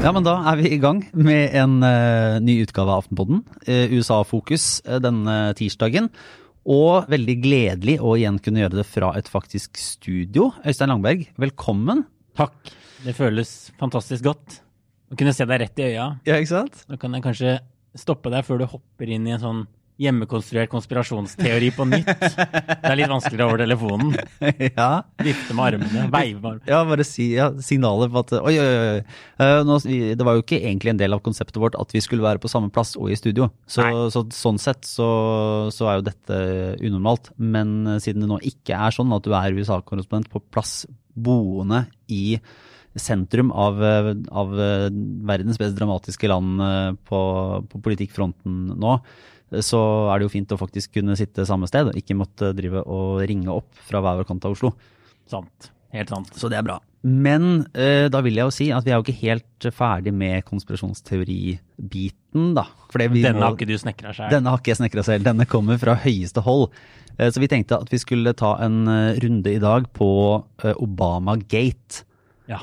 Ja, men da er vi i gang med en uh, ny utgave av Aftenpodden. Uh, USA-fokus uh, denne tirsdagen. Og veldig gledelig å igjen kunne gjøre det fra et faktisk studio. Øystein Langberg, velkommen. Takk. Det føles fantastisk godt å kunne se deg rett i øya. Ja, ikke sant? Nå kan jeg kanskje stoppe deg før du hopper inn i en sånn hjemmekonstruert konspirasjonsteori på nytt. Det er litt vanskeligere over telefonen. ja. Vifte med armene, veive med armene. Ja, bare si ja, signaler på at Oi, oi, oi. Uh, nå, det var jo ikke egentlig en del av konseptet vårt at vi skulle være på samme plass og i studio. Så, så sånn sett så, så, er jo dette unormalt. Men siden det nå ikke er sånn at du er USA-korrespondent på plass boende i sentrum av, av verdens mest dramatiske land på, på politikkfronten nå, så er det jo fint å faktisk kunne sitte samme sted, ikke måtte drive og ringe opp fra hver vår kant av Oslo. Sant. Helt sant. Så det er bra. Men eh, da vil jeg jo si at vi er jo ikke helt ferdig med konspirasjonsteoribiten, da. denne må, har ikke du snekra selv. Denne har ikke jeg snekra selv. Denne kommer fra høyeste hold. Eh, så vi tenkte at vi skulle ta en uh, runde i dag på eh, Obama-gate. Ja.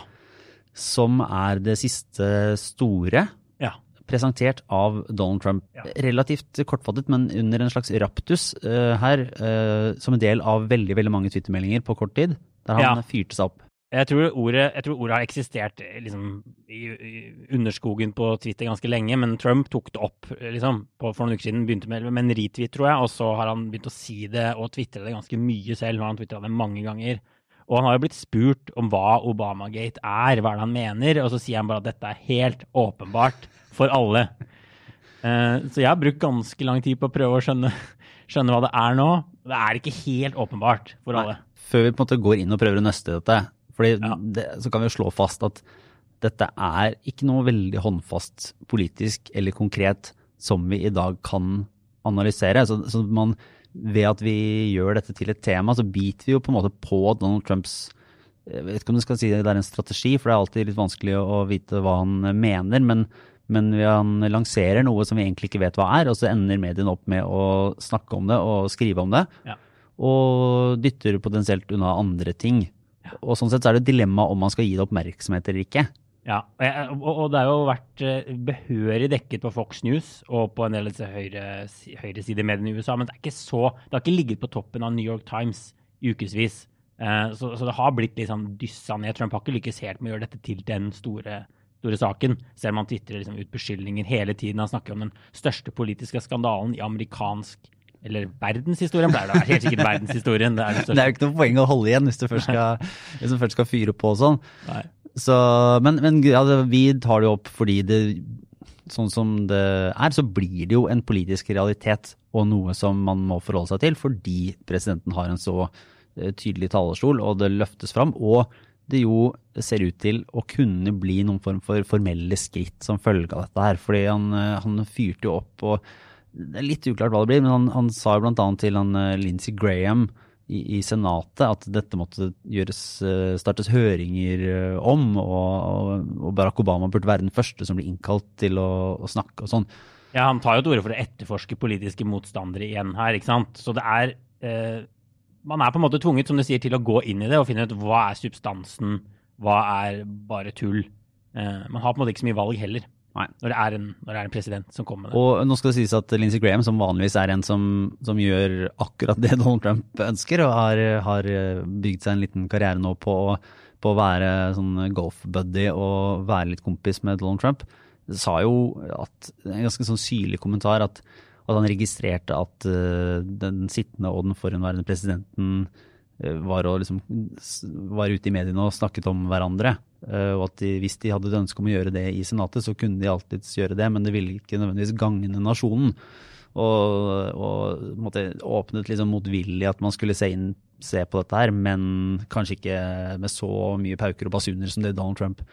Som er det siste store presentert av Donald Trump. Relativt kortfattet, men under en slags raptus uh, her, uh, som en del av veldig veldig mange twittermeldinger på kort tid, der han ja. fyrte seg opp. Jeg tror, ordet, jeg tror ordet, har eksistert eh, liksom, i, i, underskogen på Twitter ganske lenge, men Trump tok det opp liksom, på, for noen uker siden. Begynte med, med en retweet, tror jeg, og så har han begynt å si det og tvitre det ganske mye selv. Han twitra det mange ganger. Og han har jo blitt spurt om hva Obamagate er, hva er det han mener, og så sier han bare at dette er helt åpenbart for alle. Uh, så jeg har brukt ganske lang tid på å prøve å skjønne, skjønne hva det er nå. Det er ikke helt åpenbart for Nei. alle. Før vi på en måte går inn og prøver å nøste dette, fordi ja. det, så kan vi jo slå fast at dette er ikke noe veldig håndfast politisk eller konkret som vi i dag kan analysere. Så, så man, ved at vi gjør dette til et tema, så biter vi jo på en måte på Donald Trumps jeg vet ikke om du skal si det er en strategi, for det er alltid litt vanskelig å vite hva han mener. men men han lanserer noe som vi egentlig ikke vet hva er, og så ender mediene opp med å snakke om det og skrive om det. Ja. Og dytter potensielt unna andre ting. Ja. Og sånn sett så er det et dilemma om man skal gi det oppmerksomhet eller ikke. Ja, og det har jo vært eh, behørig dekket på Fox News og på en del av disse høyre, høyresidemediene i USA, men det, er ikke så, det har ikke ligget på toppen av New York Times i ukevis. Eh, så, så, det har blitt litt sånn dyssa ned. Trump har ikke lykkes helt med å gjøre dette til den store store saken. Selv om han tvitrer liksom ut beskyldninger hele tiden. Han snakker om den største politiske skandalen i amerikansk eller verdenshistorien. Det er helt sikkert verdenshistorien. Det er, det, det er jo ikke noe poeng å holde igjen hvis du først skal, du først skal fyre på og sånn. Så, men, men ja, vi tar det opp fordi det sånn som det er, så blir det jo en politisk realitet og noe som man må forholde seg til fordi presidenten har en så eh, tydelig talerstol, og det løftes fram. Og det jo ser ut til å kunne bli noen form for formelle skritt som følge av dette her. Fordi han, eh, han fyrte jo opp og Det er litt uklart hva det blir, men han, han sa jo bl.a. til han eh, Lindsey Graham i, i, Senatet at dette måtte gjøres, eh, startes høringer om, og, og, Barack Obama burde være den første som blir innkalt til å, å snakke og sånn. Ja, han tar jo til orde for å etterforske politiske motstandere igjen her, ikke sant. Så det er eh, man er på en måte tvunget som du sier, til å gå inn i det og finne ut hva er substansen, hva er bare tull. Eh, man har på en måte ikke så mye valg heller. Når det, en, når det, er en, president som kommer med det. Og nå skal det sies at Lindsey Graham, som vanligvis er en som, som gjør akkurat det Donald Trump ønsker, og har, har bygd seg en liten karriere nå på, på å være sånn golf-buddy og være litt kompis med Donald Trump, sa jo at, en ganske sånn syrlig kommentar at at han registrerte at uh, den sittende og den forhenværende presidenten uh, var, liksom, var, ute i mediene og snakket om hverandre. Uh, og at de, hvis de hadde et ønske om å gjøre det i Senatet, så kunne de alltids gjøre det, men det ville ikke nødvendigvis gagne nasjonen. Og, og måtte, åpnet liksom motvillig at man skulle se, inn, se på dette her, men kanskje ikke med så mye pauker og basuner som det Donald Trump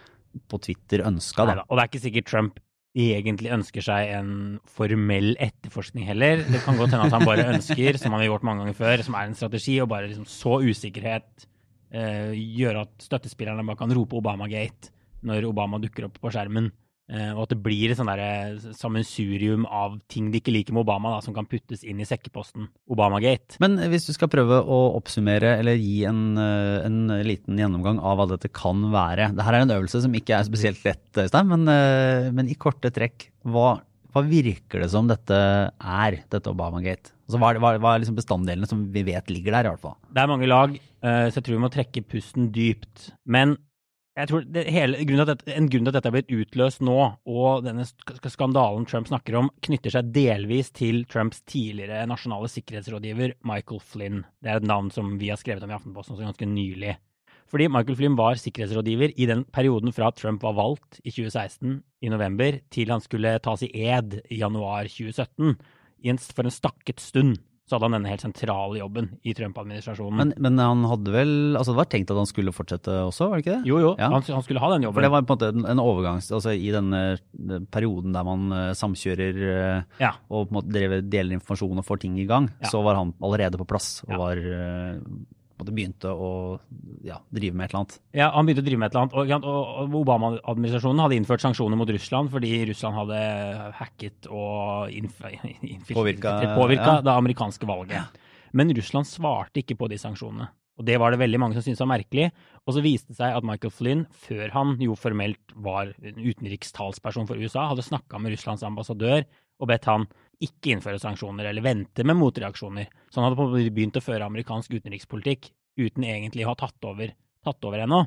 på Twitter ønska. Og det er ikke sikkert Trump egentlig ønsker seg en formell etterforskning heller. Det kan godt hende at han bare ønsker, som han har gjort mange ganger før, som er en strategi, og bare liksom så usikkerhet eh, gjøre at støttespillerne bare kan rope Obamagate når Obama dukker opp på skjermen. Eh, og at det blir et sånn derre sammensurium av ting de ikke liker med Obama, da, som kan puttes inn i sekkeposten Obamagate. Men hvis du skal prøve å oppsummere eller gi en, eh, en liten gjennomgang av hva dette kan være. Dette er en øvelse som ikke er spesielt lett, Øystein, men, eh, men i korte trekk, hva, hva, virker det som dette er, dette Obamagate? Altså, hva, hva, hva er liksom bestanddelene som vi vet ligger der, i hvert fall? Det er mange lag, så jeg tror vi må trekke pusten dypt. Men jeg tror hele, grunnen dette, En grunn til at dette er blitt utløst nå, og denne skandalen Trump snakker om, knytter seg delvis til Trumps tidligere nasjonale sikkerhetsrådgiver Michael Flynn. Det er et navn som vi har skrevet om i Aftenposten ganske nylig. Fordi Michael Flynn var sikkerhetsrådgiver i den perioden fra Trump var valgt i 2016 i november, til han skulle tas i ed i januar 2017, for en stakket stund så hadde han denne helt sentrale jobben i Trump-administrasjonen. Men, men, han hadde vel altså Det var tenkt at han skulle fortsette også, var det ikke det? Jo, jo, ja. han, han, skulle ha den jobben. For det var på en måte en, overgangs... Altså i denne perioden der man uh, samkjører uh, ja. og på en måte deler informasjon og får ting i gang, ja. så var han allerede på plass og var uh, begynte å ja, drive med et eller annet. Ja, han begynte å drive med et eller annet. Og, Obama-administrasjonen hadde innført sanksjoner mot Russland fordi Russland hadde hacket og påvirka ja. det amerikanske valget. Men Russland svarte ikke på de sanksjonene. Og det var det veldig mange som syntes var merkelig. Og så viste det seg at Michael Flynn, før han jo formelt var utenrikstalsperson for USA, hadde snakka med Russlands ambassadør og bedt han ikke innføre sanksjoner eller vente med motreaksjoner. Så han hadde begynt å føre amerikansk utenrikspolitikk uten egentlig å ha tatt over, tatt over ennå.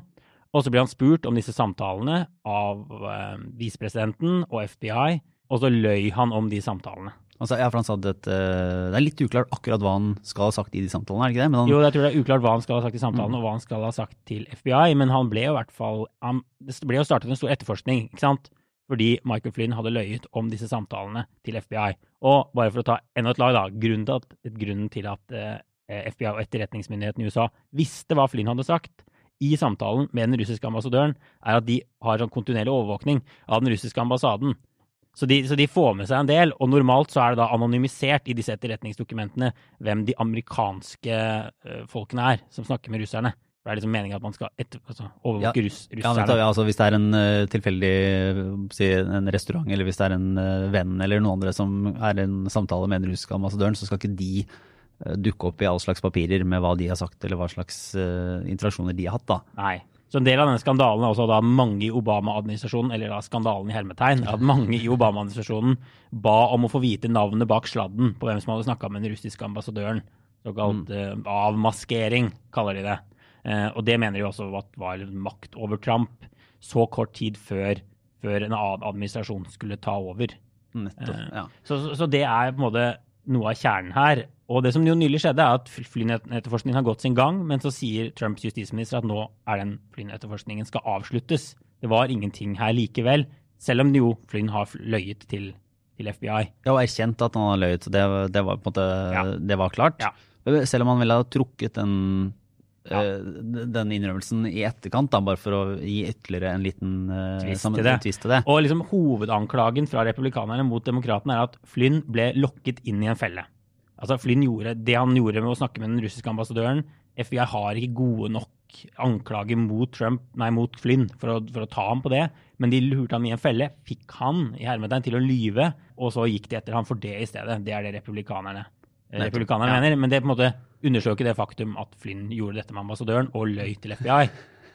Og så ble han spurt om disse samtalene av eh, visepresidenten og FBI, og så løy han om de samtalene. Altså, ja, for han sa at uh, Det er litt uklart akkurat hva han skal ha sagt i de samtalene, er det ikke det? Han... Jo, jeg tror det er uklart hva han skal ha sagt i samtalene, mm. og hva han skal ha sagt til FBI, men han ble jo i hvert fall han, Det ble jo startet en stor etterforskning, ikke sant? Fordi Michael Flynn hadde løyet om disse samtalene til FBI. Og bare for å ta enda et lag, da. Grunnen til at, grunnen til at eh, FBI og etterretningsmyndigheten i USA visste hva Flynn hadde sagt i samtalen med den russiske ambassadøren, er at de har sånn kontinuerlig overvåkning av den russiske ambassaden. Så de, så de, får med seg en del, og normalt så er det da anonymisert i disse etterretningsdokumentene hvem de amerikanske uh, folkene er som snakker med russerne. Det er liksom meninga at man skal etter, altså, overvåke ja, russ, russerne. Ja, altså, hvis det er en uh, tilfeldig si, en restaurant, eller hvis det er en uh, venn eller noen andre som er en samtale med den russiske ambassadøren, så skal ikke de uh, dukke opp i all slags papirer med hva de har sagt, eller hva slags interaksjoner de har hatt. da. Nei. Så en del av denne skandalen er også da mange i Obama-administrasjonen, eller da skandalen i hermetegn, at mange i Obama-administrasjonen ba om å få vite navnet bak sladden på hvem som hadde snakka med den russiske ambassadøren. Såkalt mm. avmaskering, kaller de det. Eh, og det mener de også at var makt over Trump så kort tid før, før en annen administrasjon skulle ta over. Nettopp, eh, ja. så, så, så, det er på en måte noe av kjernen her. Og det som jo nylig skjedde, er at flynetterforskningen har gått sin gang, men så sier Trumps justisminister at nå er den flynetterforskningen skal avsluttes. Det var ingenting her likevel, selv om jo Flynn har løyet til, til FBI. Ja, og erkjent at han har løyet. Det, det var på en måte ja. det var klart. Ja. Selv om han ville ha trukket den ja. Eh, den innrømmelsen i etterkant, da, bare for å gi ytterligere en liten uh, twist, til det. twist til det. Og liksom Hovedanklagen fra republikanerne mot demokratene er at Flynn ble lokket inn i en felle. Altså Flynn gjorde det han gjorde med å snakke med den russiske ambassadøren. FBI har ikke gode nok anklager mot, Trump, nei, mot Flynn for å, for å, ta ham på det. Men de lurte ham i en felle, fikk han i hermetegn til å lyve, og så gikk de etter ham for det i stedet. Det er det republikanerne, republikanerne ja. mener. Men det er på en måte undersøke det faktum at Flynn gjorde dette med ambassadøren og løy til FBI.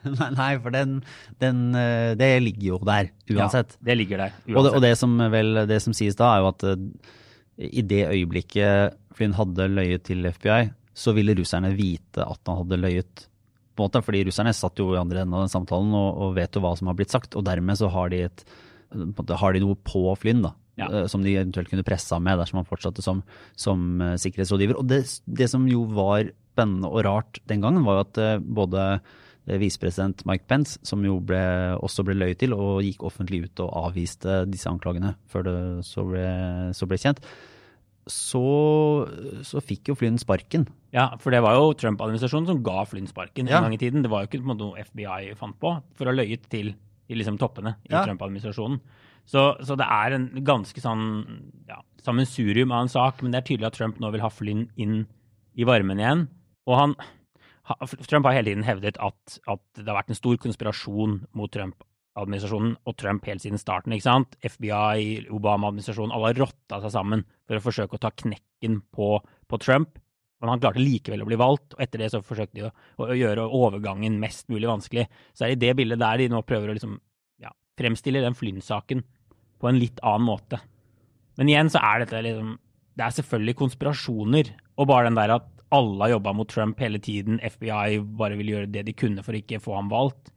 Nei, for den, den, eh, det ligger jo der uansett. Ja, det ligger der uansett. Og det, og det som, vel, det som sies da, er jo at uh, i det øyeblikket Flynn hadde løyet til FBI, så ville russerne vite at han hadde løyet. på en måte, Fordi russerne satt jo i andre enden av den samtalen og, og, vet jo hva som har blitt sagt. Og dermed så har de, et, har de noe på Flynn. da ja. Eh, som de eventuelt kunne pressa med dersom han fortsatte som, som uh, sikkerhetsrådgiver. Og det, det, som jo var spennende og rart den gangen, var jo at uh, både visepresident Mike Pence, som jo ble, også ble løyet til og gikk offentlig ut og avviste disse anklagene før det så ble, så ble kjent, så, så, fikk jo Flynn sparken. Ja, for det var jo Trump-administrasjonen som ga Flynn sparken ja. en gang i tiden. Det var jo ikke noe FBI fant på for å ha løyet til, til liksom toppene i ja. Trump-administrasjonen. Så, så, det er en ganske sånn ja, sammensurium av en sak, men det er tydelig at Trump nå vil ha Flynn inn i varmen igjen. Og han, Trump har hele tiden hevdet at, at, det har vært en stor konspirasjon mot Trump Bush-administrasjonen og Trump helt siden starten. ikke sant? FBI, Obama-administrasjonen, alle har rotta seg sammen for å forsøke å ta knekken på, på Trump. Men han klarte likevel å bli valgt, og etter det så forsøkte de å, å gjøre overgangen mest mulig vanskelig. Så er det i det bildet der de nå prøver å liksom, ja, fremstille den Flynn-saken på en litt annen måte. Men igjen så er dette liksom Det er selvfølgelig konspirasjoner, og bare den der at alle har jobba mot Trump hele tiden, FBI bare ville gjøre det de kunne for ikke få ham valgt.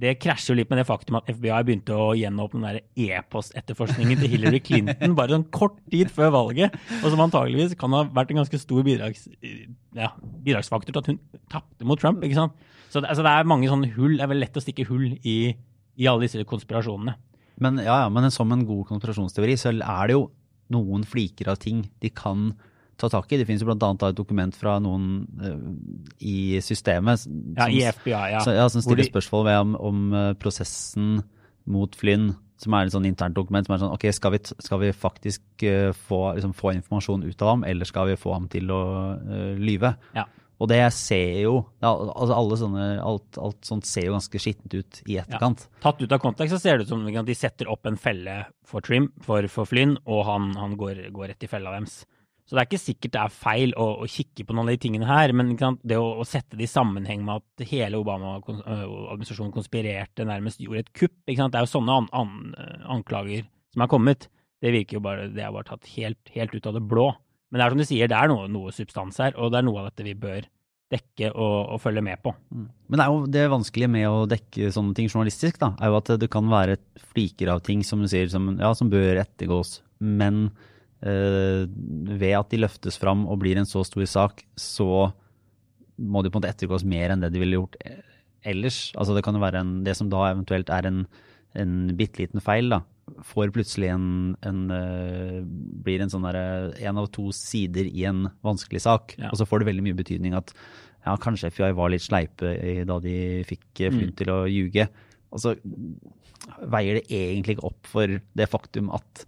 Det krasjer jo litt med det faktum at FBI begynte å gjenåpne den e-post-etterforskningen til Hillary Clinton bare sånn kort tid før valget, og som antageligvis kan ha vært en ganske stor bidrags, ja, bidragsfaktor til at hun tapte mot Trump. ikke sant? Så det, altså det er mange sånne hull. Det er vel lett å stikke hull i, i alle disse konspirasjonene. Men, ja, ja, men som en god konspirasjonsteori så er det jo noen fliker av ting de kan ta tak i. Det finnes jo bl.a. et dokument fra noen uh, i systemet som, ja, i FBI, ja. Så, ja, som stiller de... spørsmål ved om, om uh, prosessen mot Flynn, som er et sånn internt dokument som er sånn OK, skal vi, skal vi faktisk uh, få, liksom, få, informasjon ut av ham, eller skal vi få ham til å lyve? Ja. Og det ser jo altså alle sånne, alt, alt, sånt ser jo ganske skittent ut i etterkant. Ja. Tatt ut av kontekst så ser det ut som de setter opp en felle for Trim, for, for Flynn, og han, han går, går, rett i fella deres. Så det er ikke sikkert det er feil å, å kikke på noen av de tingene her, men det å, å, sette det i sammenheng med at hele Obama-administrasjonen konspirerte, nærmest gjorde et kupp Det er jo sånne an, an, anklager som er kommet. Det virker jo bare, det er bare tatt helt, helt ut av det blå. Men det er som du sier, det er noe, noe substans her, og det er noe av dette vi bør dekke og, og følge med på. Mm. Men det er jo det vanskelige med å dekke sånne ting journalistisk, da, er jo at det kan være fliker av ting som du sier som, ja, som bør ettergås. Men øh, ved at de løftes fram og blir en så stor sak, så må de på en måte ettergås mer enn det de ville gjort ellers. Altså det kan jo være en, det som da eventuelt er en, en bitte liten feil, da får plutselig en, en uh, blir en sånn derre en av to sider i en vanskelig sak. Ja. Og så får det veldig mye betydning at ja, kanskje FBI var litt sleipe da de fikk eh, mm. til å ljuge. Og så veier det egentlig ikke opp for det faktum at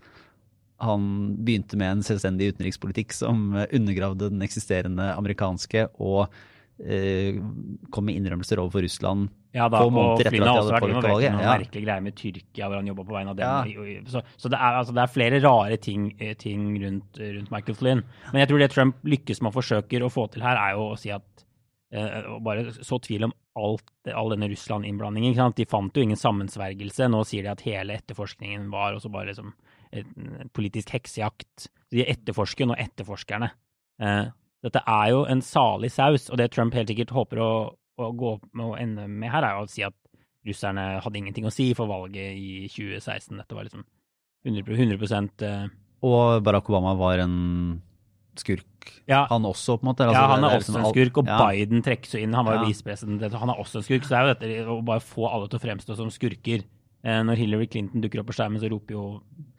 han begynte med en selvstendig utenrikspolitikk som undergravde den eksisterende amerikanske, og eh, kom med innrømmelser overfor Russland ja, da, få måneder etter at de hadde påvirka valget. Ja. merkelige greier med Tyrkia hvor han jobba på vegne av dem. Ja. Så, så det, er, altså, det, er, flere rare ting, eh, ting rundt, rundt, Michael Flynn. Men jeg tror det Trump lykkes med å forsøke å få til her, er jo å si at eh, Bare så tvil om alt, all denne Russland-innblandingen. De fant jo ingen sammensvergelse. Nå sier de at hele etterforskningen var også bare liksom en politisk heksejakt. De etterforsker nå etterforskerne. Eh, dette er jo en salig saus, og det Trump helt sikkert håper å å gå med å ende med her, er jo å si at russerne hadde ingenting å si for valget i 2016. Dette var liksom 100, 100 eh, Og Barack Obama var en skurk, ja. han også, på en måte? Altså, ja, han er også liksom en skurk, og ja. Biden trekkes jo inn. Han var jo ja. visepresident, han er også en skurk. Så det er jo dette å bare få alle til å fremstå som skurker. Eh, når Hillary Clinton dukker opp på skjermen, så roper jo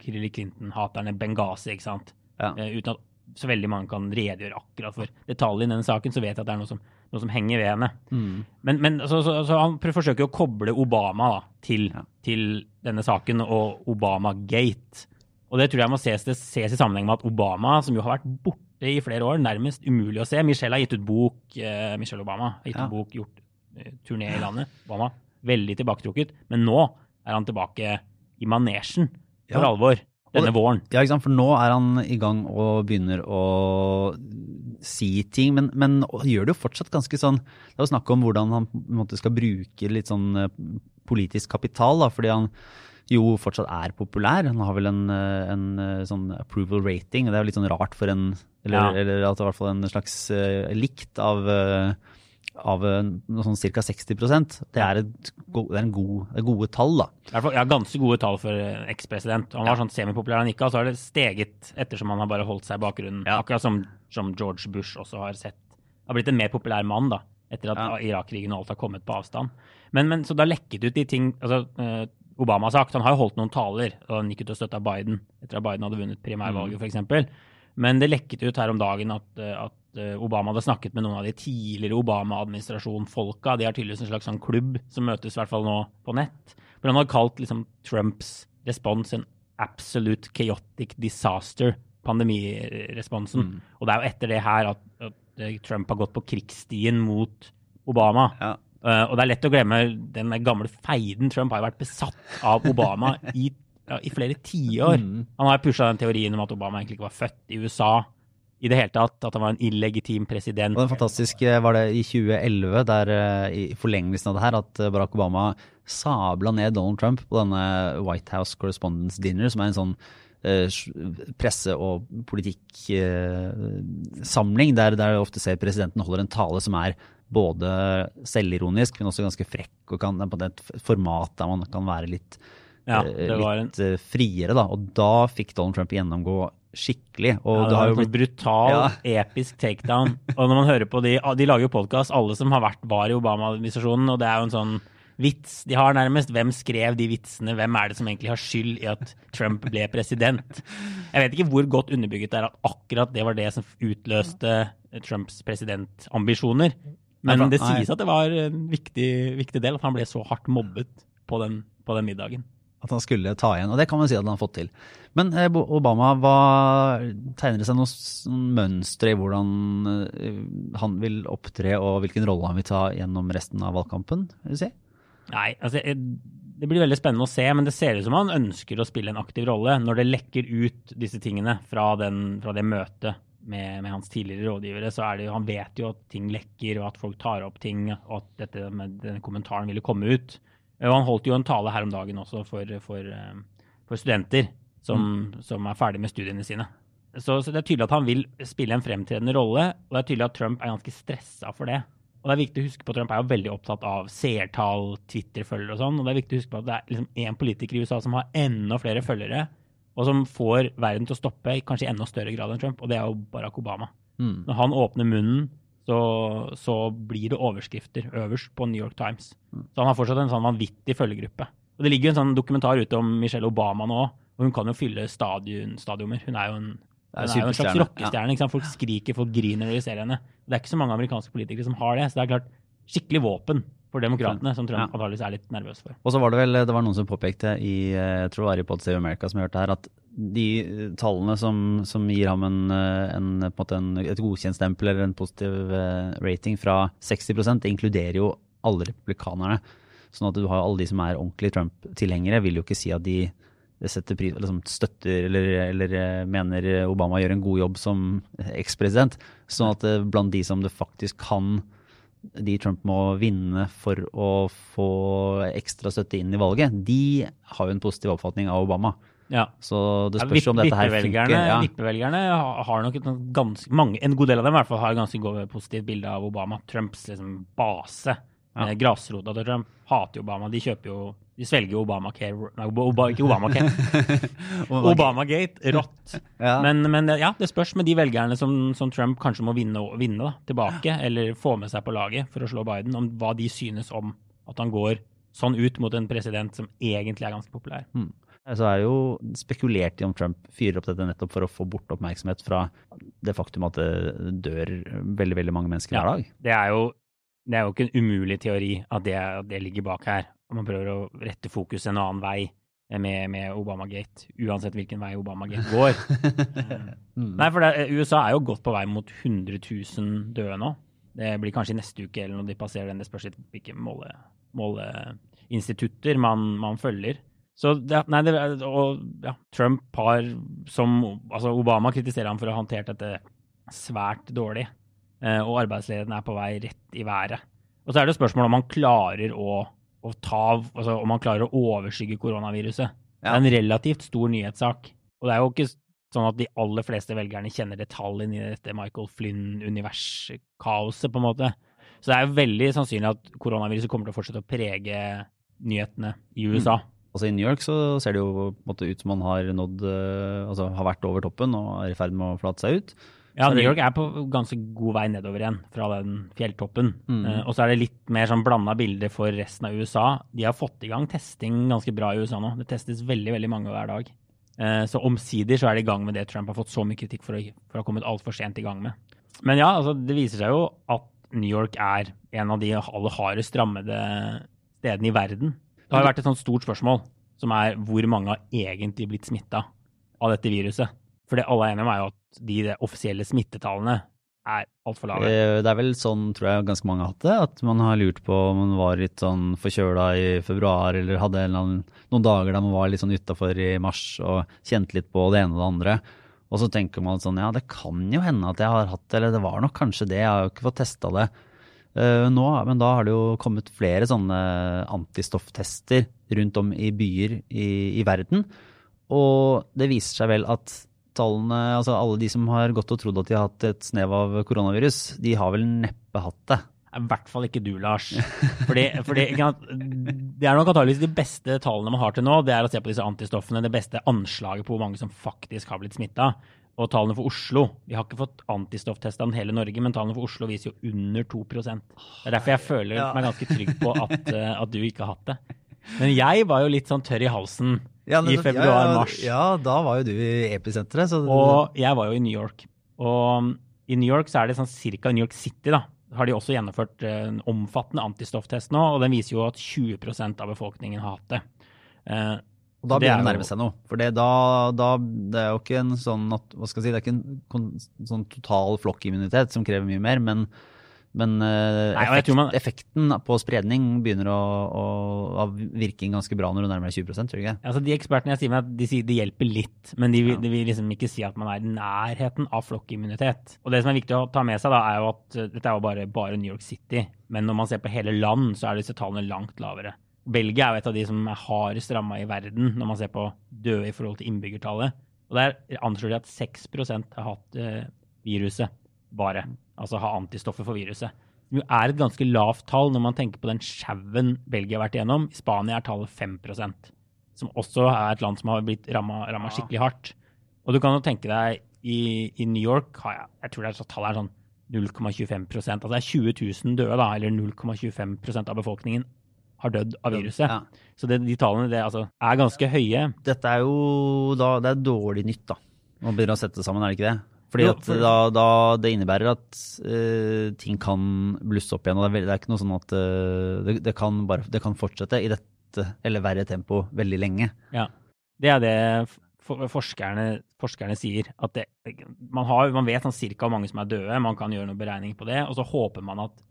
Hillary Clinton-haterne Benghazi, ikke sant? Eh, uten at så veldig mange kan redegjøre akkurat for detaljene i denne saken, så vet jeg at det er noe som noe som henger ved henne. Mm. Men, men så, så, så, han forsøker å koble Obama da, til, ja. til, denne saken og Obama-gate. Og det tror jeg må ses, ses, i sammenheng med at Obama, som jo har vært borte i flere år, nærmest umulig å se Michelle har gitt ut bok, eh, Michelle Obama har gitt ja. ut bok, gjort eh, turné i landet. Obama, veldig tilbaketrukket. Men nå er han tilbake i manesjen for ja. alvor denne våren. Ja, ikke sant? For nå er han i gang og begynner å si ting, men, men gjør det jo fortsatt ganske sånn Det er jo snakk om hvordan han måte, skal bruke litt sånn eh, politisk kapital, da, fordi han jo fortsatt er populær. Han har vel en, eh, en eh, sånn approval rating, og det er jo litt sånn rart for en Eller, ja. eller at det er i hvert fall en slags uh, likt av uh, av noe sånn ca. 60 Det er, et, det er en god, gode tall, da. Ja, ganske gode tall for ekspresident. Han var sånn semipopulær han gikk av, så har det steget ettersom han har bare holdt seg i bakgrunnen. Ja. Akkurat som, som, George Bush også har sett. Har blitt en mer populær mann, da. Etter at ja. Irak-krigen og alt har kommet på avstand. Men, men så det har lekket ut de ting altså, uh, Obama har sagt. Han har jo holdt noen taler, og han gikk ut og støtta Biden etter at Biden hadde vunnet primærvalget, mm. f.eks. Men det lekket ut her om dagen at, eh, at Eh, Obama hadde snakket med noen av de tidligere Obama-administrasjon-folka. De har tydeligvis en slags sånn klubb som møtes i hvert fall nå på nett. For han hadde kalt liksom Trumps respons en absolute chaotic disaster, pandemiresponsen. Mm. Og det er jo etter det her at, at, Trump har gått på krigsstien mot Obama. Ja. Uh, og det er lett å glemme den gamle feiden. Trump har jo vært besatt av Obama i, ja, i flere tiår. Mm. Han har pusha den teorien om at Obama egentlig ikke var født i USA i det hele tatt. At han var en illegitim president. Og den fantastiske var det i 2011, der i forlengelsen av det her, at Barack Obama sabla ned Donald Trump på denne White House Correspondence Dinner, som er en sånn presse- og politikksamling, der, der ofte ser presidenten holder en tale som er både selvironisk, men også ganske frekk. og kan, på et format der man kan være litt, ja, eh, litt en... Eh, friere. Da. Og da fikk Donald Trump gjennomgå skikkelig. Og ja, det, har jo blitt brutal, ja. episk takedown. Og når man hører på de De lager jo podkast, alle som har vært var i Obama-administrasjonen, og det er jo en sånn vits de har nærmest. Hvem skrev de vitsene? Hvem er det som egentlig har skyld i at Trump ble president? Jeg vet ikke hvor godt underbygget det er at akkurat det var det som utløste Trumps presidentambisjoner. Men det sies at det var en viktig, viktig del, at han ble så hardt mobbet på den, på den, middagen. At han skulle ta igjen, og det kan man si at han har fått til. Men eh, Obama, hva tegner det seg noe mønster i hvordan eh, han vil opptre, og hvilken rolle han vil ta gjennom resten av valgkampen? vil du si? Nei, altså det blir veldig spennende å se, men det ser ut som han ønsker å spille en aktiv rolle når det lekker ut disse tingene fra, den, fra det møtet med, med, hans tidligere rådgivere, så er det jo Han vet jo at ting lekker, og at folk tar opp ting, og at dette med denne kommentaren ville komme ut. Og han holdt jo en tale her om dagen også for, for, eh, for studenter som, mm. som, er ferdig med studiene sine. Så, så, det er tydelig at han vil spille en fremtredende rolle, og det er tydelig at Trump er ganske stressa for det. Og det er viktig å huske på at Trump er jo veldig opptatt av seertall, Twitter-følgere og sånn. Og det er viktig å huske på at det er liksom én politiker i USA som har enda flere følgere og som får verden til å stoppe i kanskje enda større grad enn Trump, og det er jo Barack Obama. Mm. Når han åpner munnen, så, så, blir det overskrifter øverst på New York Times. Mm. Så han har fortsatt en sånn vanvittig følgegruppe. Og Det ligger jo en sånn dokumentar ute om Michelle Obama nå, og hun kan jo fylle stadion, stadioner. Hun er jo en, er er jo en slags rockestjerne. Ja. Folk skriker, folk griner når de ser henne. Det er ikke så mange amerikanske politikere som har det. Så det er klart skikkelig våpen for demokratene, som Trump ja. antakeligvis er litt nervøs for. Og så var det vel det var noen som påpekte i jeg tror det var i Pod Save America som hørte her, at de tallene som, som gir ham en, en, en, et godkjent stempel eller en positiv eh, rating fra 60% inkluderer jo alle republikanerne. Sånn at du har alle de som er ordentlig Trump-tilhengere, vil jo ikke si at de pris, liksom støtter eller, eller, eh, mener Obama gjør en god jobb som ekspresident. Sånn at eh, blant de som det faktisk kan de Trump må vinne for å få ekstra støtte inn i valget, de har jo en positiv oppfatning av Obama. Ja. Så det spørs om dette her funker. Ja. Vippevelgerne har nok ganske, mange, en god del av dem i hvert fall har et ganske positivt bilde av Obama. Trumps liksom, base. Ja. Eh, grasrota Trump hater jo Obama. De kjøper jo de svelger Obamacare Nei, Oba, ikke Obamacare. Obamagate rått. ja. Men, men, ja, det spørs med de velgerne som, som Trump kanskje må vinne, vinne da, tilbake, eller få med seg på laget for å slå Biden, om hva de synes om at han går sånn ut mot en president som egentlig er ganske populær. Mm. Så er jo spekulert i om Trump fyrer opp dette nettopp for å få bort oppmerksomhet fra det faktum at det dør veldig veldig mange mennesker hver dag. det er jo det er jo ikke en umulig teori at det, det ligger bak her og man prøver å rette fokus en annen vei med, med Obamagate, uansett hvilken vei Obamagate går. mm. Nei, for det, USA er jo godt på vei mot 100 000 døde nå. Det blir kanskje neste uke eller når de passerer den. Det spørs hvilke måleinstitutter man, man, følger. Så det, nei, det, og, ja, Trump har som Altså, Obama kritiserer ham for å ha håndtert dette svært dårlig. Eh, og arbeidsledigheten er på vei rett i været. Og så er det spørsmålet om man klarer å å ta, altså, om man klarer å overskygge koronaviruset. Ja. Det er en relativt stor nyhetssak. Og det er jo ikke sånn at de aller fleste velgerne kjenner detaljene i dette Michael Flynn-universkaoset, på en måte. Så det er jo veldig sannsynlig at koronaviruset kommer til å fortsette å prege nyhetene i USA. Mm. Altså I New York så ser det jo måte, ut som man har nådd eh, Altså har vært over toppen og er i ferd med å flate seg ut. Ja, New York er på ganske god vei nedover igjen fra den fjelltoppen. Mm. Uh, og så er det litt mer sånn blanda bilder for resten av USA. De har fått i gang testing ganske bra i USA nå. Det testes veldig veldig mange hver dag. Uh, så omsider så er de i gang med det Trump har fått så mye kritikk for å, for å ha kommet altfor sent i gang med. Men ja, altså, det viser seg jo at New York er en av de aller hardest rammede stedene i verden. Det har vært et sånt stort spørsmål, som er hvor mange har egentlig blitt smitta av dette viruset. For det alle er enige om, er jo at de offisielle smittetallene er altfor lave. Eh, Det er vel sånn, tror jeg, ganske mange har hatt det. At man har lurt på om man var litt sånn forkjøla i februar, eller hadde annen, noen dager der man var litt sånn utafor i mars og kjente litt på det ene og det andre. Og så tenker man sånn, ja, det kan jo hende at jeg har hatt det, eller det var nok kanskje det, jeg har jo ikke fått testa det. Uh, nå, men da har det jo kommet flere sånne antistofftester rundt om i byer i, i verden. Og det viser seg vel at tallene, altså alle de som har gått og trodd at de har hatt et snev av koronavirus, de har vel neppe hatt det. I hvert fall ikke du, Lars. Fordi, fordi, det er nok antakeligvis de beste tallene man har til nå. Det er å se på disse antistoffene, det beste anslaget på hvor mange som faktisk har blitt smitta. Og tallene for Oslo Vi har ikke fått antistofftesta hele Norge, men tallene for Oslo viser jo under 2 Det er derfor jeg føler meg ganske trygg på at, eh, at du ikke har hatt det. Men jeg var jo litt sånn tørr i halsen i februar-mars. Ja, da var jo du i episenteret. Så Og jeg var jo i New York. Og i New York så er det sånn cirka New York City, da, har de også gjennomført eh, en omfattende antistofftest nå, og den viser jo at 20% av befolkningen har hatt det. Eh, Og da er begynner det å nærme seg noe. For det, da, da, det er jo ikke en sånn hva skal jeg si, det er ikke en sånn total flokkimmunitet som krever mye mer, men, men eh, Nei, effekt, man- effekten på spredning begynner å, å, virke ganske bra når du nærmer deg 20% tror du ikke? altså De ekspertene jeg sier med de sier det hjelper litt, men de, Ja. de vil liksom ikke si at man er i nærheten av flokkimmunitet. Og det som er viktig å ta med seg, da, er jo at eh, dette er jo bare, bare New York City. Men når man ser på hele land, så er disse tallene langt lavere. Belgia er jo et av de som er hardest ramma i verden når man ser på døde i forhold til innbyggertallet. Og der anslår de at 6% har hatt eh, viruset, bare. Altså ha antistoffer for viruset. Det er et ganske lavt tall når man tenker på den sjauen Belgia har vært igjennom. I Spania er tallet 5% som også er et land som har blitt ramma skikkelig hardt. Og du kan jo tenke deg, i, i New York har jeg, jeg tror det er så tallet er sånn 0,25 Altså det er 20 000 døde, da, eller 0,25% av befolkningen har dødd av viruset. Ja. Så det, de tallene det, altså, er ganske høye. Dette er jo da, det er dårlig nytt, da. Man begynner å sette det sammen, er det ikke det? Fordi at da, da det innebærer at uh, ting kan blusse opp igjen. og Det er, det er ikke noe sånn at uh, det, det, kan bare, det kan fortsette i dette eller verre tempo veldig lenge. Ja. Det er det for- forskerne, forskerne sier. At det, man, har, man vet sånn cirka hvor mange som er døde, man kan gjøre noen beregninger på det, og så håper man at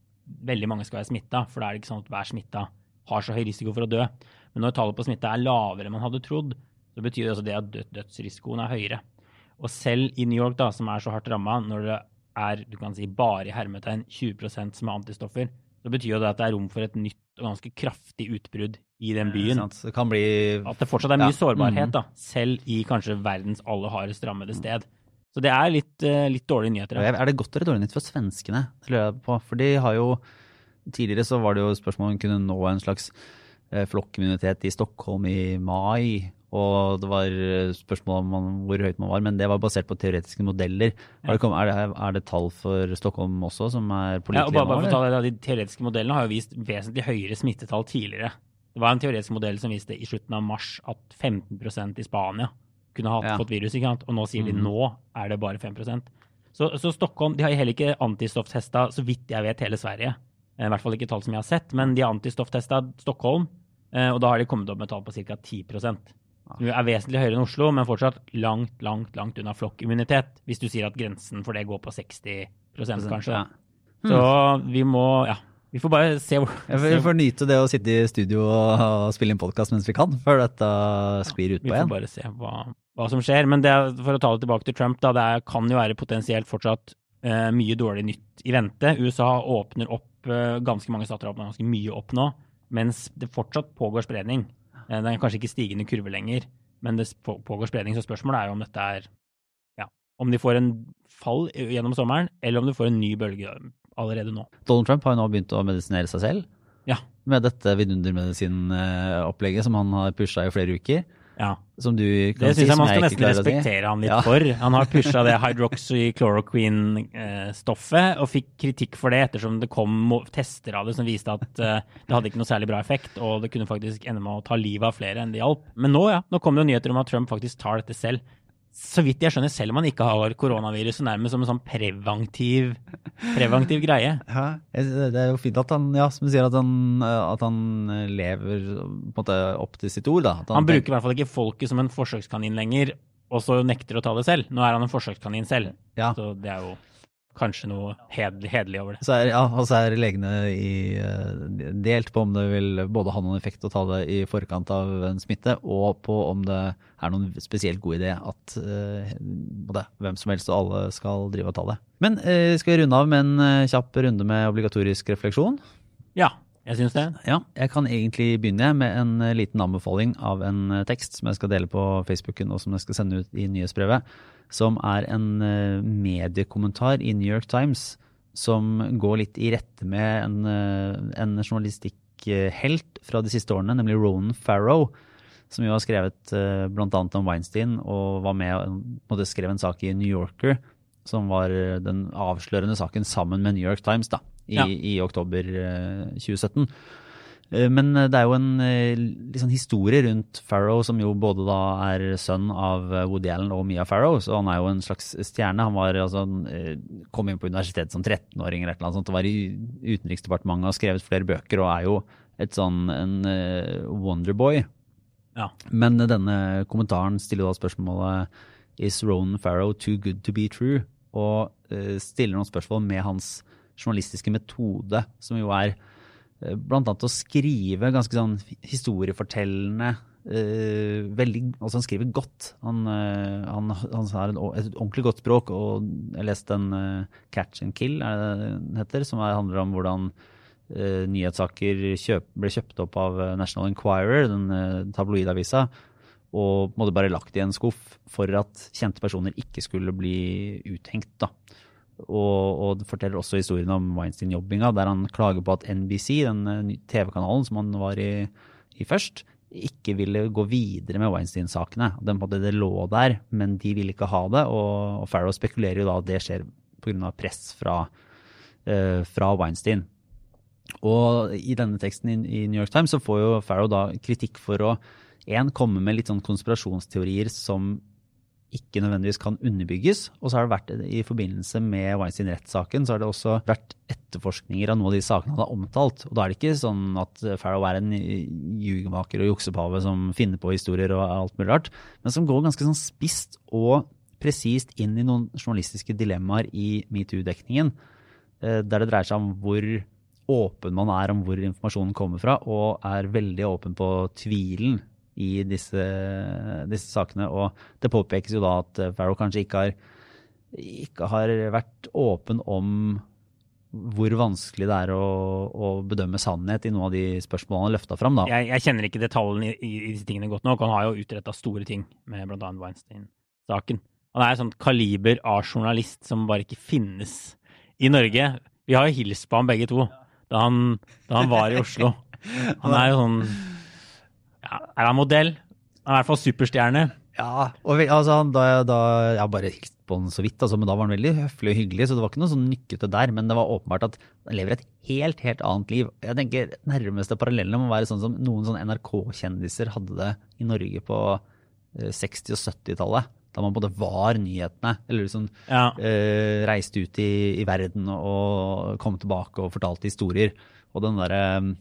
veldig mange skal være smitta, for da er det ikke sånn at hver smitta har så høy risiko for å dø. Men når tallet på smitta er lavere enn man hadde trodd, så betyr det også det at død, dødsrisikoen er høyere. Og selv i New York, da, som er så hardt ramma, når det er du kan si, bare i hermetegn 20 som er antistoffer, så betyr jo det at det er rom for et nytt og ganske kraftig utbrudd i den byen. Sant? Det kan bli At det fortsatt er mye Ja. sårbarhet, Mhm. da, selv i kanskje verdens aller hardest rammede sted. Så det er litt, eh, litt dårlige nyheter. Ja. Er det godt eller dårlig nytt for svenskene? Det lurer jeg på. For de har jo Tidligere så var det jo spørsmål om de kunne nå en slags eh, flokkimmunitet i Stockholm i mai. Og det var eh, spørsmål om man, hvor høyt man var, men det var basert på teoretiske modeller. Har det Er, det, er det tall for Stockholm også som er Ja, og bare, bare for å eller? ta det, da, De teoretiske modellene har jo vist vesentlig høyere smittetall tidligere. Det var en teoretisk modell som viste i slutten av mars at 15% i Spania kunne ha Ja. fått virus, ikke sant? og nå sier de mm. nå er det bare 5 Så, så Stockholm de har heller ikke antistofftesta, så vidt jeg vet, hele Sverige. Eh, I hvert fall ikke tall som jeg har sett, men de har antistofftesta Stockholm, eh, og da har de kommet opp med tall på ca. 10 Som jo er vesentlig høyere enn Oslo, men fortsatt langt, langt langt unna flokkimmunitet. Hvis du sier at grensen for det går på 60 kanskje. Ja. Så vi må Ja. Vi får bare se hvor Vi får nyte det å sitte i studio og, spille inn podkast mens vi kan, før dette sklir ut Vi får bare se hva, hva som skjer. Men det, for å ta det tilbake til Trump, da, det er, kan jo være potensielt fortsatt uh, mye dårlig nytt i vente. USA åpner opp, uh, ganske mange stater åpner ganske mye opp nå, mens det fortsatt pågår spredning. Eh, det er kanskje ikke stigende kurve lenger, men det pågår spredning. Så spørsmålet er jo om dette er ja, om de får en fall gjennom sommeren, eller om de får en ny bølge allerede nå. Donald Trump har jo nå begynt å medisinere seg selv. Ja. Med dette vidundermedisinopplegget som han har pusha i flere uker. Ja. Som du Det kan si, syns jeg man skal jeg nesten si. respektere han litt Ja. for. Han har pusha det hydroxychloroquine-stoffet og fikk kritikk for det ettersom det kom tester av det som viste at eh, det hadde ikke noe særlig bra effekt, og det kunne faktisk ende med å ta livet av flere enn det hjalp. Men nå, ja, nå kom det jo nyheter om at Trump faktisk tar dette selv. Så vidt jeg skjønner, selv om han ikke har koronaviruset, nærmest som en sånn preventiv, preventiv greie. Ja, det er jo fint at han, ja, som du sier, at han, at han lever måte opp til sitt ord. Da. At Han bruker i hvert fall ikke folket som en forsøkskanin lenger, og så nekter å ta det selv. Nå er han en forsøkskanin selv. Ja. Så det er jo kanskje noe hedelig over det. Så er, ja, og så er legene i, eh, delt på om det vil både ha noen effekt å ta det i forkant av en smitte, og på om det er noen spesielt god idé at eh, både hvem som helst og alle skal drive og ta det. Men eh, skal vi runde av med en eh, kjapp runde med obligatorisk refleksjon? Ja, jeg syns det. Ja, jeg kan egentlig begynne med en eh, liten anbefaling av en eh, tekst som jeg skal dele på Facebooken og som jeg skal sende ut i nyhetsbrevet, som er en eh, mediekommentar i New York Times som går litt i rette med en, en journalistikkhelt fra de siste årene, nemlig Ronan Farrow, som jo har skrevet bl.a. om Weinstein og var med og skrev en sak i New Yorker som var den avslørende saken sammen med New York Times da, i, Ja. i oktober eh, 2017. Eh, Men eh, det er jo en liksom, historie rundt Farrow, som jo både da er sønn av eh, Woody Allen og Mia Farrow, så han er jo en slags stjerne. Han var altså, eh, kom inn på universitetet som 13-åring eller noe sånt, og var i Utenriksdepartementet og har skrevet flere bøker og er jo et sånn en eh, wonderboy. Ja. Men eh, denne kommentaren stiller da spørsmålet Is Ronan Farrow too good to be true? Og eh, stiller noen spørsmål med hans journalistiske metode, som jo er bl.a. blant annet å skrive ganske sånn historiefortellende eh, veldig, altså Han skriver godt. Han, eh, han, han har et ordentlig godt språk. og Jeg leste en eh, Catch and Kill, er det den heter, som er, handler om hvordan eh, nyhetssaker kjøp, ble kjøpt opp av eh, National Enquirer, den uh, tabloidavisa, og måtte bare lagt i en skuff for at kjente personer ikke skulle bli uthengt. da. Og, og forteller også historien om Weinstein-jobbinga, der han klager på at NBC, den eh, TV-kanalen som han var i, i først, ikke ville gå videre med Weinstein-sakene. Det lå der, men de ville ikke ha det. Og, og Farrow spekulerer jo da at det skjer pga. press fra, uh, fra Weinstein. Og i denne teksten i, i New York Times så får jo Farrow da kritikk for å en, komme med litt sånn konspirasjonsteorier som ikke nødvendigvis kan underbygges. Og så har det vært i forbindelse med Weinstein-rettssaken så har det også vært etterforskninger av noen av de sakene han har omtalt. Og da er det ikke sånn at Farrow er en ljugemaker og juksepave som finner på historier og alt mulig rart, men som går ganske sånn spisst og presist inn i noen journalistiske dilemmaer i metoo-dekningen, eh, der det dreier seg om hvor åpen man er om hvor informasjonen kommer fra, og er veldig åpen på tvilen i disse, disse sakene. Og det påpekes jo da at eh, Farrow kanskje ikke har, ikke har vært åpen om hvor vanskelig det er å, å bedømme sannhet i noen av de spørsmålene han har løfta fram. Da. Jeg, jeg kjenner ikke detaljene i, i, i disse tingene godt nok. Han har jo utretta store ting med bl.a. Weinstein-saken. Han er et sånt kaliber av journalist som bare ikke finnes i Norge. Vi har jo hilst på ham begge to da han, da han var i Oslo. Han er jo sånn ja, Er han modell? Han er i hvert fall superstjerne. Ja, og vi, altså, han- da, da, jeg bare hilste på han så vidt, altså, men da var han veldig høflig og hyggelig, så det var ikke noe sånn nykkete der. Men det var åpenbart at han lever et helt, helt annet liv. Jeg tenker Nærmeste parallellen må være sånn som noen sånn NRK-kjendiser hadde det i Norge på eh, 60- og 70-tallet. Da man både var nyhetene, eller liksom Ja. eh, reiste ut i, i verden og kom tilbake og fortalte historier. Og den derre eh,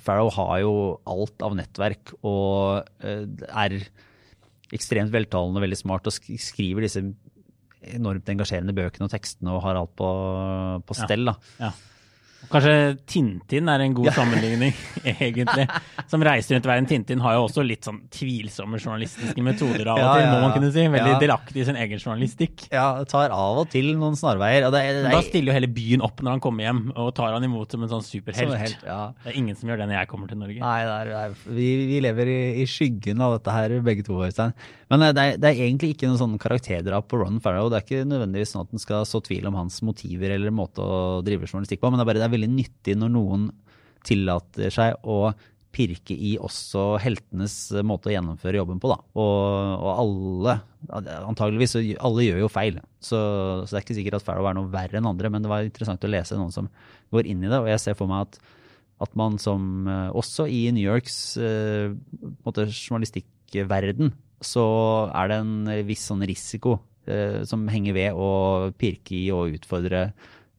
Farrow har jo alt av nettverk og eh, er ekstremt veltalende, veldig smart og skriver disse enormt engasjerende bøkene og tekstene og har alt på, på Ja. stell. da. Ja. Kanskje Tintin er en god sammenligning, egentlig. Som reiser rundt i verden. Tintin har jo også litt sånn tvilsomme journalistiske metoder av og Ja, til, må man kunne si. Veldig Ja. delaktig i sin egen journalistikk. Ja, tar av og til noen snarveier. Det, er- det, er- da stiller jo hele byen opp når han kommer hjem, og tar han imot som en sånn superhelt. er helt, ja. Det er ingen som gjør det når jeg kommer til Norge. Nei, det er, det er, vi, vi lever i, i skyggen av dette her, begge to. Øystein. Men eh, det er, det er egentlig ikke noen sånn karakterdrap på Ron Farrow. Det er ikke nødvendigvis sånn at en skal så tvil om hans motiver eller måte å drive journalistikk på, men det er bare det er veldig nyttig når noen tillater seg å pirke i også heltenes måte å gjennomføre jobben på. Da. Og, og alle, antageligvis, alle gjør jo feil. Så, så det er ikke sikkert at Farrow er noe verre enn andre, men det var interessant å lese noen som går inn i det. Og jeg ser for meg at at man som eh, Også i New Yorks eh, journalistikkverden så er det en viss sånn risiko eh, som henger ved å pirke i og utfordre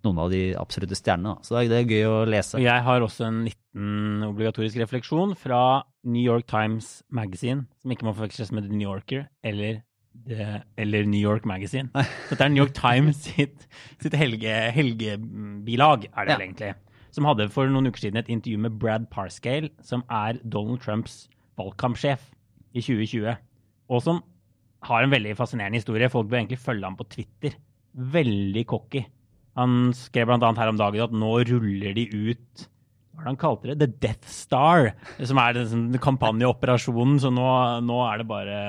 noen av de absolutte stjernene. Så det er, gøy å lese. Jeg har også en liten obligatorisk refleksjon fra New York Times Magazine, som ikke må forveksles med The New Yorker eller The, eller New York Magazine. Dette er New York Times sitt, sitt helge, helgebilag, er det Ja. vel egentlig. Som hadde for noen uker siden et intervju med Brad Parscale, som er Donald Trumps valgkampsjef i 2020. Og som har en veldig fascinerende historie. Folk bør egentlig følge ham på Twitter. Veldig cocky. Han skrev bl.a. her om dagen at nå ruller de ut hva han kalte det? The Death Star. Som er den kampanjeoperasjonen. Så nå, nå er det bare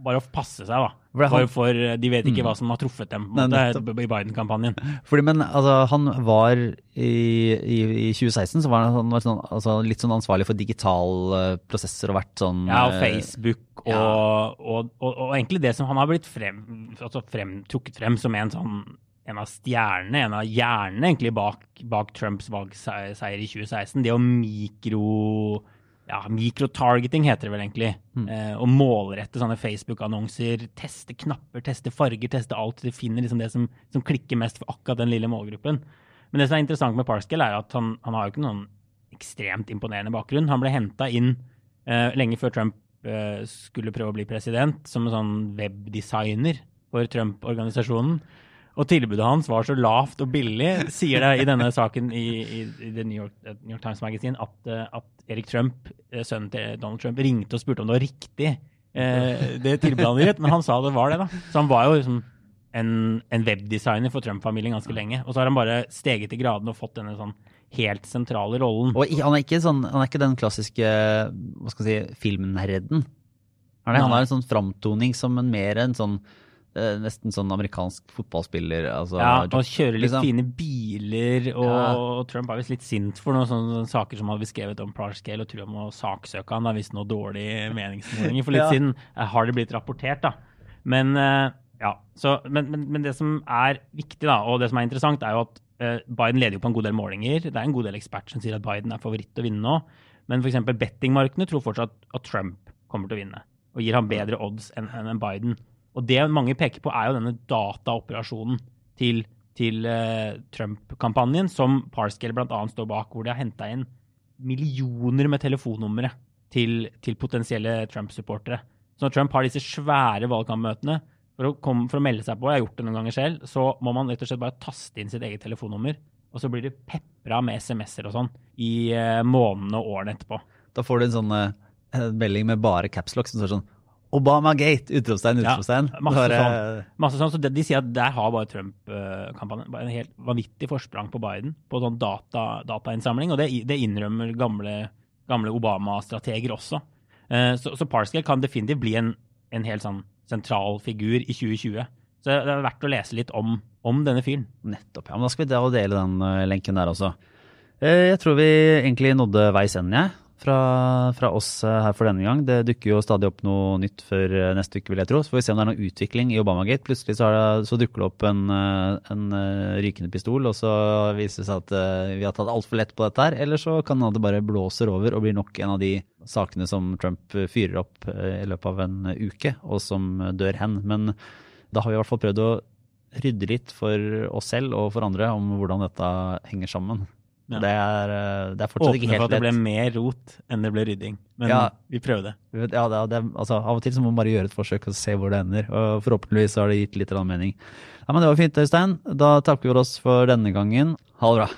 bare å passe seg, da. For For, de vet ikke hva som har truffet dem måte, i Biden-kampanjen. Fordi, men altså, han var i, i, i 2016 så var han, han var sånn, altså, litt sånn ansvarlig for digitale prosesser og vært sånn Ja, og eh, Facebook og, ja. og, og, og egentlig det som han har blitt frem, altså frem, trukket frem som en sånn en av stjernene, en av hjernene egentlig bak, bak Trumps valgseier i 2016. Det å mikro ja, mikrotargeting heter det vel egentlig. Mm. Eh, å målrette sånne Facebook-annonser, teste knapper, teste farger, teste alt. De finner liksom det som, som klikker mest for akkurat den lille målgruppen. Men det som er interessant med Parscale, er at han, han har jo ikke noen ekstremt imponerende bakgrunn. Han ble henta inn eh, lenge før Trump eh, skulle prøve å bli president, som en sånn webdesigner for Trump-organisasjonen. Og tilbudet hans var så lavt og billig, sier det i denne saken i, i, i The New York, eh, New York Times Magazine, at, eh, at Erik Trump, eh, sønnen til Donald Trump, ringte og spurte om det var riktig, eh, det tilbudet han hadde gitt. Men han sa det var det, da. Så han var jo liksom en, en webdesigner for Trump-familien ganske lenge. Og så har han bare steget i gradene og fått denne sånn helt sentrale rollen. Og han er ikke, sånn, han er ikke den klassiske hva skal si, filmnerden. Er? Han har en sånn framtoning som en mer en sånn nesten sånn amerikansk fotballspiller. Altså, Ja, og kjører litt liksom. fine biler, og, Ja. og Trump er visst litt sint for noen sånne saker som hadde beskrevet skrevet om Parscale, og tror han må saksøke han, da, hvis noe dårlig meningsmålinger for litt Ja. siden. eh, Har det blitt rapportert, da. Men, eh, ja, så, men, men, men det som er viktig, da, og det som er interessant, er jo at eh, Biden leder jo på en god del målinger. Det er en god del eksperter som sier at Biden er favoritt til å vinne nå. Men f.eks. bettingmarkedene tror fortsatt at Trump kommer til å vinne, og gir ham bedre odds enn enn Biden. Og det mange peker på, er jo denne dataoperasjonen til, til uh, Trump-kampanjen, som Parscale bl.a. står bak, hvor de har henta inn millioner med telefonnumre til, til potensielle Trump-supportere. Så når Trump har disse svære valgkampmøtene for å, komme, for å melde seg på, jeg har gjort det noen ganger selv, så må man rett og slett bare taste inn sitt eget telefonnummer. Og så blir det pepra med SMS-er og sånn i eh, månedene og årene etterpå. Da får du en sånn en melding med bare capslock som står sånn Obama-gate! Utropstegn, Ja, masse sånn. Masse sånn, så de, De sier at der har bare Trump-kampanjen bare en helt vanvittig forsprang på Biden på sånn data, datainnsamling, og det, det innrømmer gamle, gamle Obama-strateger også. Eh, så, så Parscale kan definitivt bli en, en helt sånn sentral figur i 2020. Så det er verdt å lese litt om, om denne fyren. Nettopp. ja, men Da skal vi dele den eh, lenken der også. Eh, Jeg tror vi egentlig nådde veis ende, jeg. Fra, fra oss eh, her for denne gang. Det dukker jo stadig opp noe nytt før eh, neste uke, vil jeg tro. Så får vi se om det er noe utvikling i Obamagate. Plutselig så, det, så dukker det opp en, eh, en rykende pistol, og så viser det seg at vi har tatt altfor lett på dette her. Eller så kan det bare blåser over og blir nok en av de sakene som Trump fyrer opp i løpet av en uke, og som dør hen. Men da har vi i hvert fall prøvd å rydde litt for oss selv og for andre om hvordan dette henger sammen. Ja. Det, er, eh, det er fortsatt ikke Åpne for at det ble mer rot enn det ble rydding. Men Ja. vi prøvde. Ja, det, det, altså, av og til så må man bare gjøre et forsøk og se hvor det ender. Og forhåpentligvis har det gitt litt mening. Ja, men Det var fint, Øystein. Da takker vi oss for denne gangen. Ha det bra.